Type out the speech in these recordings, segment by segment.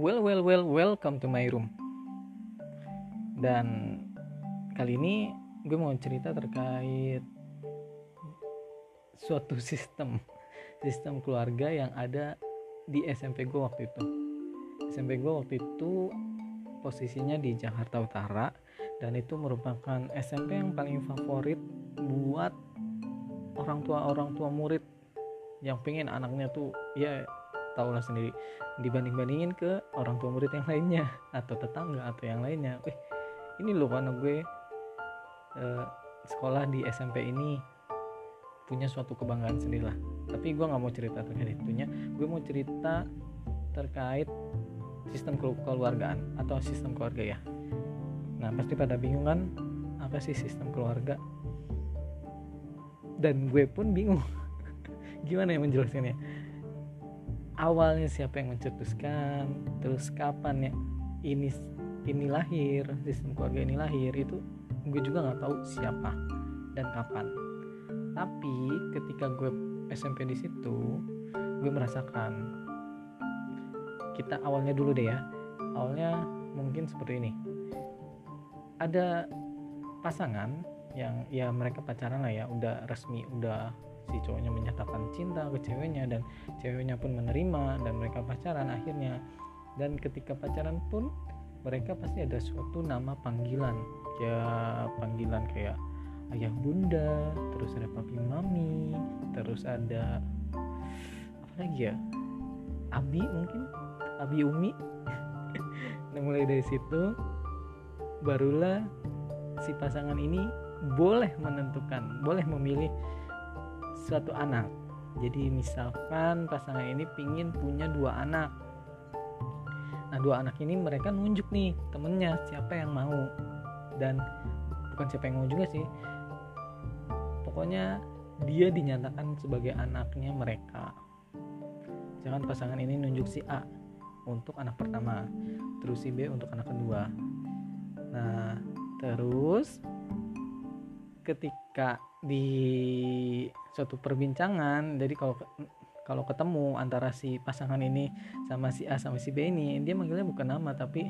Well, well, well, welcome to my room. Dan kali ini gue mau cerita terkait suatu sistem sistem keluarga yang ada di SMP gue waktu itu. SMP gue waktu itu posisinya di Jakarta Utara dan itu merupakan SMP yang paling favorit buat orang tua orang tua murid yang pengen anaknya tuh ya tau lah sendiri. Dibanding bandingin ke orang tua murid yang lainnya atau tetangga atau yang lainnya. Eh ini loh karena gue eh, sekolah di SMP ini punya suatu kebanggaan sendiri lah tapi gue nggak mau cerita terkait itunya. Gue mau cerita terkait sistem keluargaan atau sistem keluarga ya. Nah pasti pada bingung kan apa sih sistem keluarga? Dan gue pun bingung. Gimana yang menjelaskannya awalnya siapa yang mencetuskan? Terus kapan ya? Ini ini lahir sistem keluarga ini lahir itu gue juga nggak tahu siapa dan kapan. Tapi ketika gue SMP di situ gue merasakan kita awalnya dulu deh ya. Awalnya mungkin seperti ini. Ada pasangan yang ya mereka pacaran lah ya udah resmi udah si cowoknya menyatakan cinta ke ceweknya dan ceweknya pun menerima dan mereka pacaran akhirnya. Dan ketika pacaran pun mereka pasti ada suatu nama panggilan. Ya panggilan kayak ayah bunda terus ada papi mami terus ada apa lagi ya? Abi mungkin? Abi umi? Nah mulai dari situ barulah si pasangan ini boleh menentukan boleh memilih suatu anak. Jadi misalkan pasangan ini pingin punya dua anak. Nah dua anak ini mereka nunjuk nih temennya siapa yang mau. Dan bukan siapa yang mau juga sih. Pokoknya dia dinyatakan sebagai anaknya mereka. Jangan pasangan ini nunjuk si A untuk anak pertama terus si B untuk anak kedua. Nah terus ketika di suatu perbincangan jadi kalau kalau ketemu antara si pasangan ini sama si A sama si B ini dia manggilnya bukan nama tapi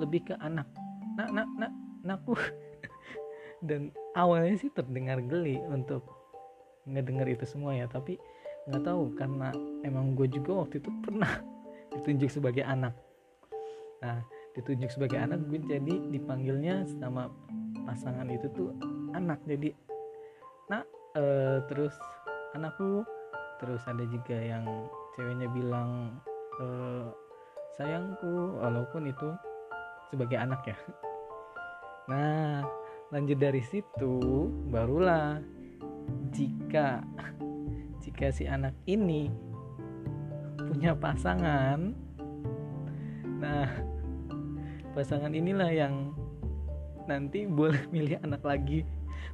lebih ke anak. Nak nak nak nakku dan awalnya sih terdengar geli untuk ngedengar itu semua ya tapi nggak tahu karena emang gue juga waktu itu pernah ditunjuk sebagai anak. Nah ditunjuk sebagai anak gue jadi dipanggilnya sama pasangan itu tuh anak jadi nak uh, terus anakku. Terus ada juga yang ceweknya bilang uh, sayangku walaupun itu sebagai anak ya. Nah lanjut dari situ barulah jika jika si anak ini punya pasangan nah pasangan inilah yang nanti boleh milih anak lagi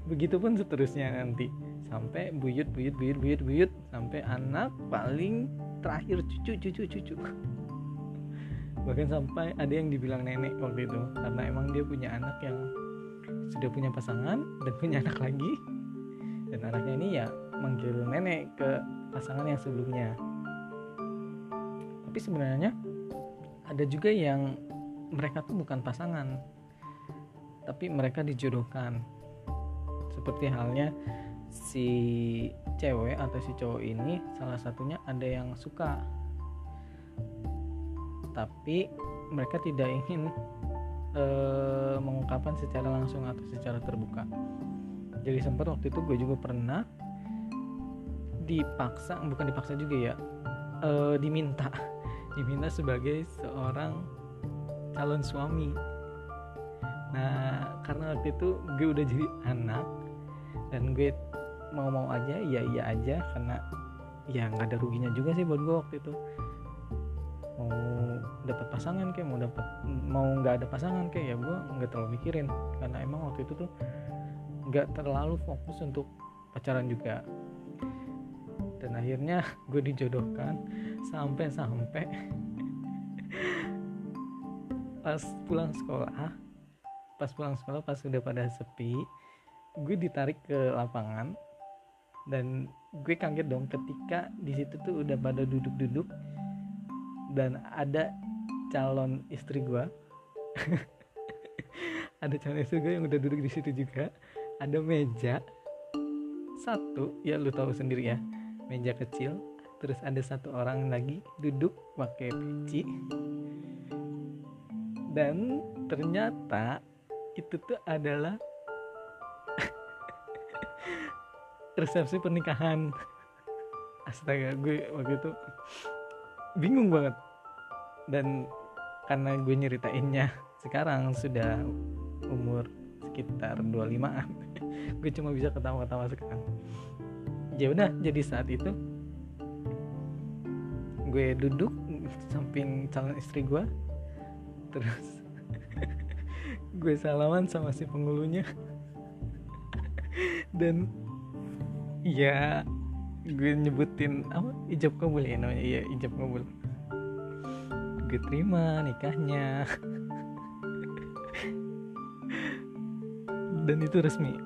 begitupun seterusnya nanti. Sampai buyut buyut buyut buyut buyut. Sampai anak paling terakhir cucu cucu cucu. Bahkan sampai ada yang dibilang nenek waktu itu. Karena emang dia punya anak yang sudah punya pasangan dan punya anak lagi. Dan anaknya ini ya manggil nenek ke pasangan yang sebelumnya. Tapi sebenarnya ada juga yang mereka tuh bukan pasangan. Tapi mereka dijodohkan seperti halnya si cewek atau si cowok ini salah satunya ada yang suka. Tapi mereka tidak ingin e, mengungkapkan secara langsung atau secara terbuka. Jadi sempat waktu itu gue juga pernah dipaksa bukan dipaksa juga ya e, diminta. Diminta sebagai seorang calon suami. Nah karena waktu itu gue udah jadi anak dan gue mau-mau aja iya iya aja karena ya nggak ada ruginya juga sih buat gue waktu itu. Mau dapat pasangan kayak mau dapat mau nggak ada pasangan kayak ya gue nggak terlalu mikirin. Karena emang waktu itu tuh nggak terlalu fokus untuk pacaran juga. Dan akhirnya gue dijodohkan sampai sampai pas pulang sekolah pas pulang sekolah pas sudah pada sepi gue ditarik ke lapangan dan gue kaget dong ketika di situ tuh udah pada duduk-duduk dan ada calon istri gue ada calon istri gue yang udah duduk di situ juga. Ada meja. Satu ya lu tahu sendiri ya meja kecil. Terus ada satu orang lagi duduk pakai peci. Dan ternyata itu tuh adalah resepsi pernikahan. Astaga gue waktu itu bingung banget. Dan karena gue nyeritainnya sekarang sudah umur sekitar 25an gue cuma bisa ketawa-ketawa sekarang. Ya udah jadi saat itu gue duduk samping calon istri gue terus gue salaman sama si penghulunya. Dan ya gue nyebutin apa? Ijab kabul ya namanya? Iya ijab kabul. Gue terima nikahnya. Dan itu resmi.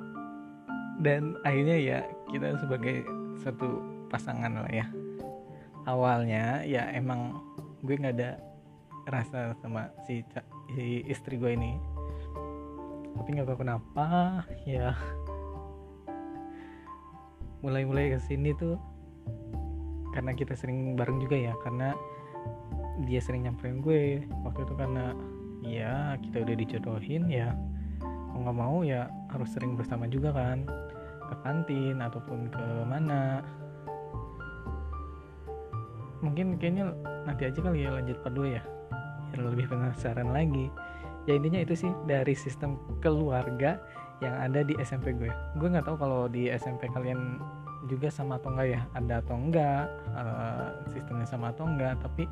Dan akhirnya ya kita sebagai satu pasangan lah ya. Awalnya ya emang gue nggak ada rasa sama si, si istri gue ini. Tapi nggak tahu kenapa ya mulai-mulai ke sini tuh karena kita sering bareng juga ya karena dia sering nyamperin gue waktu itu karena ya kita udah dijodohin ya mau nggak mau ya harus sering bersama juga kan ke kantin ataupun ke mana. Mungkin kayaknya nanti aja kali ya lanjut part 2 ya yang lebih penasaran lagi. Ya intinya itu sih dari sistem keluarga yang ada di SMP gue. Gue nggak tahu kalau di SMP kalian juga sama atau enggak ya. Ada atau enggak uh, sistemnya sama atau enggak tapi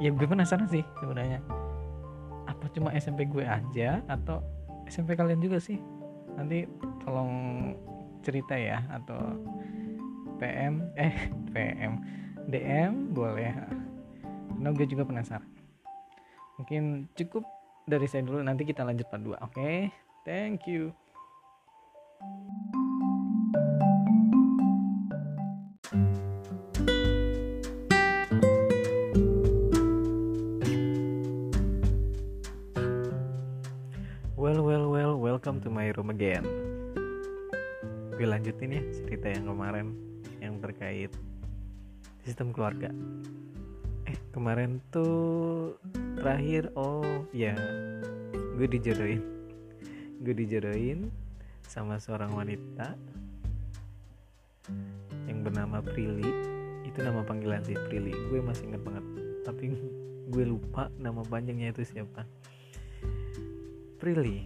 ya gue penasaran sih sebenarnya. Apa cuma SMP gue aja atau SMP kalian juga sih? Nanti tolong cerita ya atau PM eh PM DM boleh. Karena gue juga penasaran. Mungkin cukup dari saya dulu nanti kita lanjut part 2 oke? Okay? thank you Well, well, well, welcome to my room again. Gue lanjutin ya cerita yang kemarin yang terkait sistem keluarga. Eh, kemarin tuh terakhir oh ya gue dijodohin gue dijodohin sama seorang wanita yang bernama Prilly. Itu nama panggilan sih Prilly. Gue masih inget banget. Tapi gue lupa nama panjangnya itu siapa. Prilly.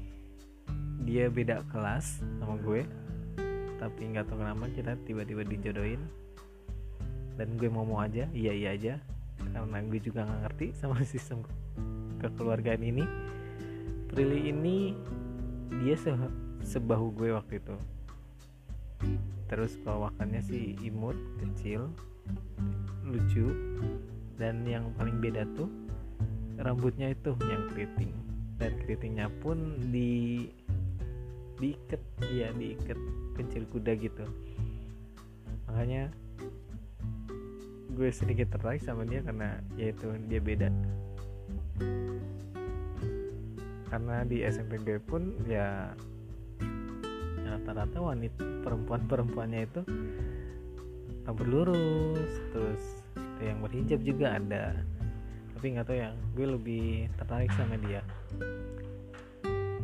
Dia beda kelas sama gue. Tapi nggak tahu kenapa kita tiba-tiba dijodohin. Dan gue mau mau aja iya iya aja. Karena gue juga nggak ngerti sama sistem kekeluargaan ini. Prilly ini dia sebahu gue waktu itu. Terus perawakannya sih imut kecil lucu dan yang paling beda tuh rambutnya itu yang keriting. Dan keritingnya pun di diikat ya diikat kencil kuda gitu. Makanya gue sedikit tertarik sama dia karena yaitu dia beda. Karena di SMP gue pun ya rata-rata wanita perempuan-perempuannya itu rambut lurus terus yang berhijab juga ada. Tapi nggak tahu ya gue lebih tertarik sama dia.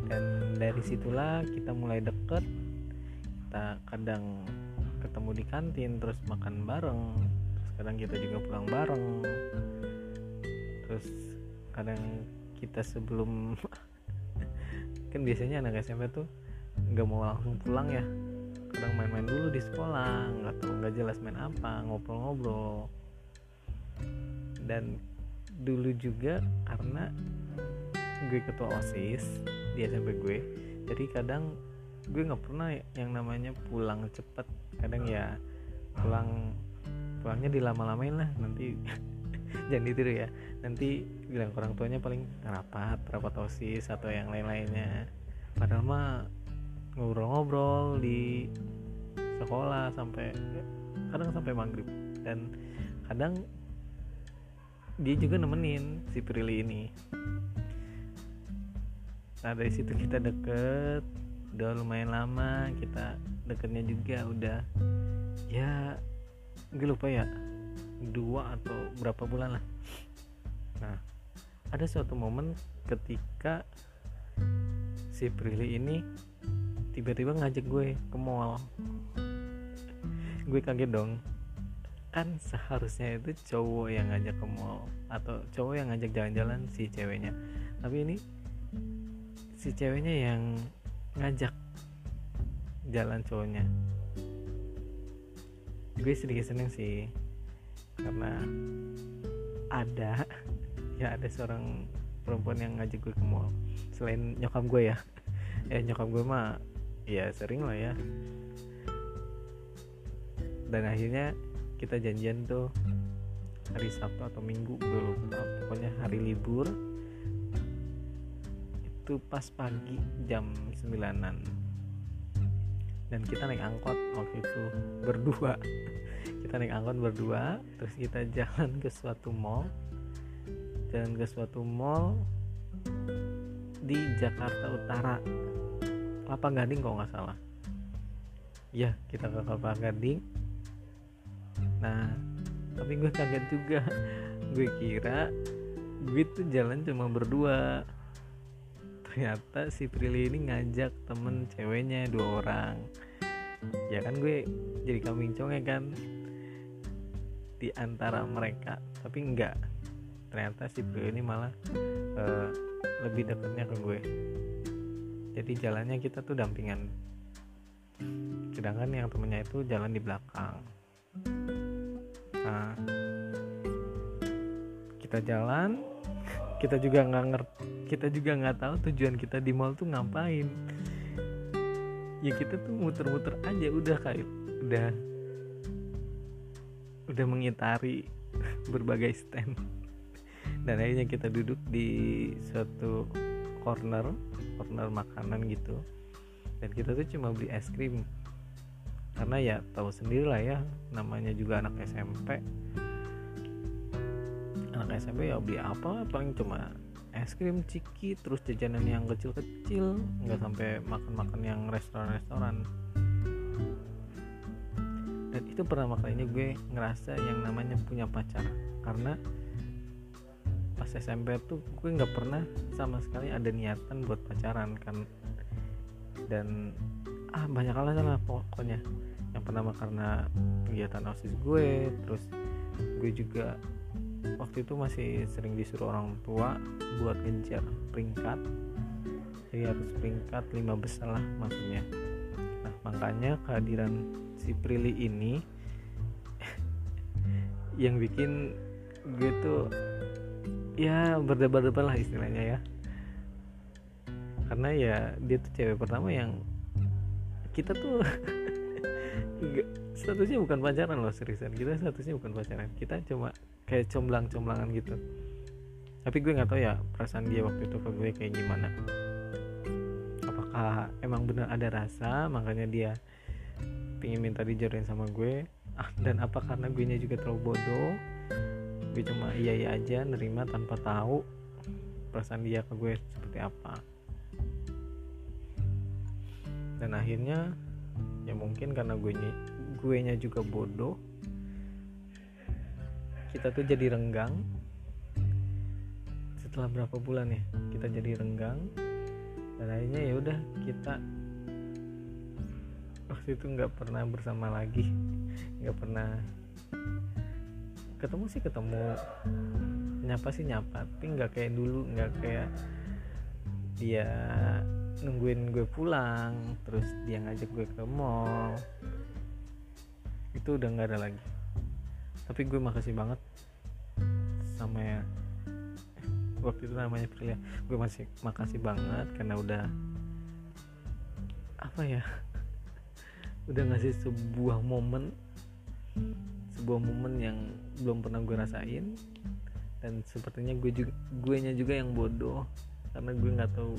Dan dari situlah kita mulai deket kita kadang ketemu di kantin terus makan bareng terus kadang kita juga pulang bareng. Terus kadang kita sebelum kan biasanya anak SMP tuh nggak mau langsung pulang ya. Kadang main-main dulu di sekolah nggak tahu nggak jelas main apa ngobrol-ngobrol. Dan dulu juga karena gue ketua osis di SMP gue jadi kadang gue nggak pernah yang namanya pulang cepet. Kadang ya pulang pulangnya dilama-lamain lah nanti jangan ditiru ya. Nanti bilang orang tuanya paling rapat rapat osis atau yang lain-lainnya. Padahal mah ngobrol-ngobrol di sekolah sampai kadang sampai maghrib. Dan kadang dia juga nemenin si Prilly ini. Nah dari situ kita deket udah lumayan lama kita deketnya juga udah ya gue lupa ya dua atau berapa bulan lah. Nah ada suatu momen ketika si Prilly ini tiba-tiba ngajak gue ke mall. Gue kaget dong. Kan seharusnya itu cowok yang ngajak ke mall atau cowok yang ngajak jalan-jalan si ceweknya. Tapi ini si ceweknya yang ngajak jalan cowoknya. Gue sedikit seneng sih karena ada ya ada seorang perempuan yang ngajak gue ke mall. Selain nyokap gue ya. Ya nyokap gue mah ya sering lah ya. Dan akhirnya kita janjian tuh hari Sabtu atau Minggu lupa. Pokoknya hari libur itu pas pagi jam 9an dan kita naik angkot waktu itu berdua. Kita naik angkot berdua terus kita jalan ke suatu mall. Jalan ke suatu mall di Jakarta Utara Kelapa Gading kalau nggak salah. Ya kita ke Kelapa Gading. Nah tapi gue kaget juga. Gue kira gue tuh jalan cuma berdua. Ternyata si Prilly ini ngajak temen ceweknya dua orang. Ya kan gue jadi kambing conge kan. Di antara mereka tapi enggak ternyata si Prilly ini malah uh, lebih dekatnya ke gue jadi jalannya kita tuh dampingan. Sedangkan yang temennya itu jalan di belakang. Nah kita jalan kita juga nggak ngerti kita juga nggak tahu tujuan kita di mall tuh ngapain. Ya kita tuh muter-muter aja udah kayak udah udah mengitari berbagai stand. Dan akhirnya kita duduk di suatu corner corner makanan gitu. Dan kita tuh cuma beli es krim. Karena ya tahu sendiri lah ya namanya juga anak SMP anak SMP ya beli apa paling cuma es krim ciki terus jajanan yang kecil-kecil nggak sampai makan-makan yang restoran-restoran. Dan itu pertama kalinya gue ngerasa yang namanya punya pacar. Karena pas SMP tuh gue nggak pernah sama sekali ada niatan buat pacaran kan. Dan ah banyak alasan lah pokoknya. Yang pertama karena kegiatan osis gue terus gue juga waktu itu masih sering disuruh orang tua buat ngejar peringkat. Jadi harus peringkat lima besar lah maksudnya. Nah makanya kehadiran si Prilly ini yang bikin gue tuh ya berdebar-debar lah istilahnya ya. Karena ya dia tuh cewek pertama yang kita tuh statusnya bukan pacaran loh seriusan. Kita statusnya bukan pacaran. Kita cuma kayak comblang-comblangan gitu. Tapi gue nggak tahu ya perasaan dia waktu itu ke gue kayak gimana. Apakah emang benar ada rasa makanya dia pingin minta dijodohin sama gue? Ah dan apa karena gue nya juga terlalu bodoh gue cuma iya iya aja nerima tanpa tahu perasaan dia ke gue seperti apa. Dan akhirnya ya mungkin karena gue gue nya juga bodoh kita tuh jadi renggang. Setelah berapa bulan ya kita jadi renggang. Dan akhirnya ya udah kita waktu itu nggak pernah bersama lagi. Nggak pernah ketemu sih ketemu. Nyapa sih nyapa tapi nggak kayak dulu nggak kayak dia nungguin gue pulang terus dia ngajak gue ke mall. Itu udah nggak ada lagi. Tapi gue makasih banget sama ya waktu itu namanya Prilia gue masih makasih banget karena udah apa ya udah ngasih sebuah momen sebuah momen yang belum pernah gue rasain. Dan sepertinya gue juga gue nya juga yang bodoh. Karena gue nggak tahu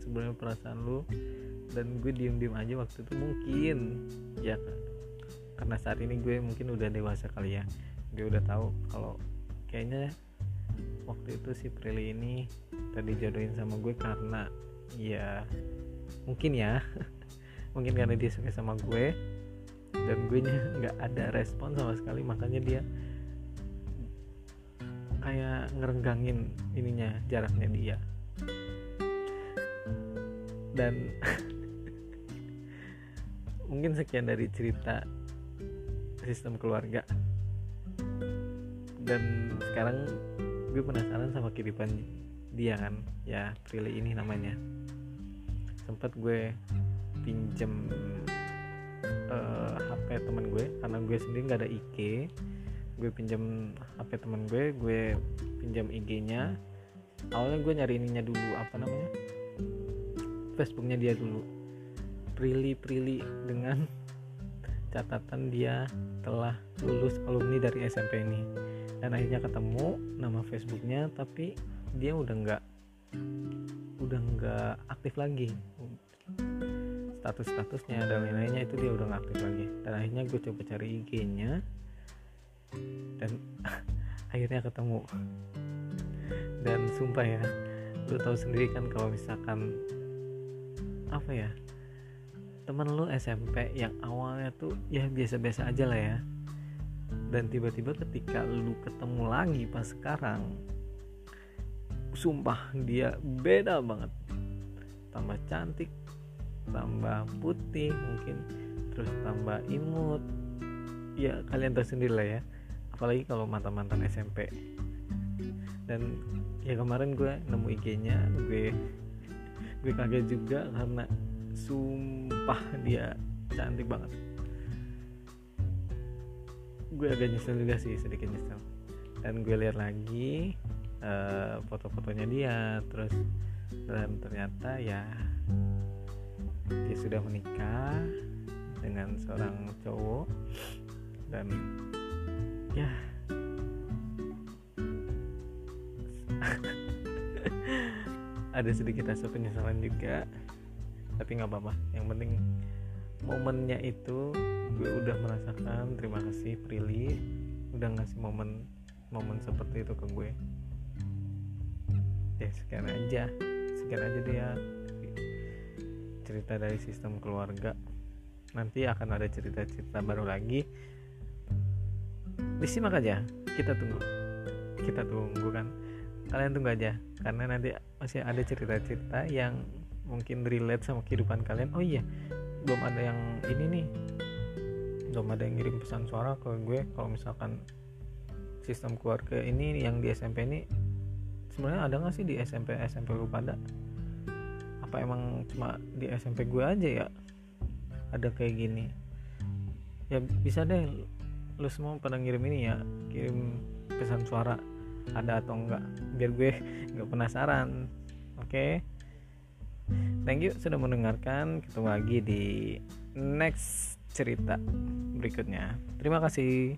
sebenarnya perasaan lu. Dan gue diem diem aja waktu itu mungkin. Ya karena saat ini gue mungkin udah dewasa kali ya. Gue udah tahu kalau kayaknya waktu itu si Prilly ini tadi jodohin sama gue karena ya mungkin ya. Mungkin karena dia suka sama gue dan gue nya nggak ada respon sama sekali makanya dia kayak ngerenggangin ininya jaraknya dia. Dan mungkin sekian dari cerita sistem keluarga. Dan sekarang gue penasaran sama kehidupan dia kan ya Prilly ini namanya. Sempat gue pinjem HP teman gue karena gue sendiri nggak ada IG gue pinjam HP teman gue gue pinjam IG-nya awalnya gue nyari ininya dulu apa namanya? Facebooknya dia dulu. Prilly Prilly dengan catatan dia telah lulus alumni dari SMP ini. Dan akhirnya ketemu nama Facebooknya tapi dia udah nggak udah nggak aktif lagi status-statusnya dan lain-lainnya itu dia udah nggak aktif lagi. Dan akhirnya gue coba cari IG-nya dan akhirnya ketemu. Dan sumpah ya lu tahu sendiri kan kalau misalkan apa ya teman lu SMP yang awalnya tuh ya biasa-biasa aja lah ya. Dan tiba-tiba ketika lu ketemu lagi pas sekarang sumpah dia beda banget. Tambah cantik tambah putih mungkin terus tambah imut. Ya kalian tersendiri lah ya. Apalagi kalau mantan-mantan SMP dan ya kemarin gue nemu IG-nya gue gue kaget juga karena sumpah dia cantik banget. Gue agak nyesel juga sih sedikit nyesel. Dan gue lihat lagi uh, foto-fotonya dia terus dan ternyata ya dia sudah menikah dengan seorang cowok dan ya. Ada sedikit rasa penyesalan juga tapi nggak apa-apa. Yang penting momennya itu gue udah merasakan. Terima kasih Prilly. Udah ngasih momen momen seperti itu ke gue. Ya sekian aja. Sekian aja dia cerita dari sistem keluarga. Nanti akan ada cerita-cerita baru lagi. Disimak aja. Kita tunggu. Kita tunggu kan? Kalian tunggu aja. Karena nanti masih ada cerita-cerita yang mungkin relate sama kehidupan kalian. Oh iya belum ada yang ini nih. Belum ada yang ngirim pesan suara ke gue kalau misalkan sistem keluarga ini yang di SMP ini. Sebenarnya ada nggak sih di SMP SMP lu pada apa emang cuma di SMP gue aja ya? Ada kayak gini. Ya bisa deh lu semua pada ngirim ini ya kirim pesan suara ada atau enggak biar gue nggak penasaran. Oke? Okay? thank you sudah mendengarkan. Ketemu lagi di next cerita berikutnya. Terima kasih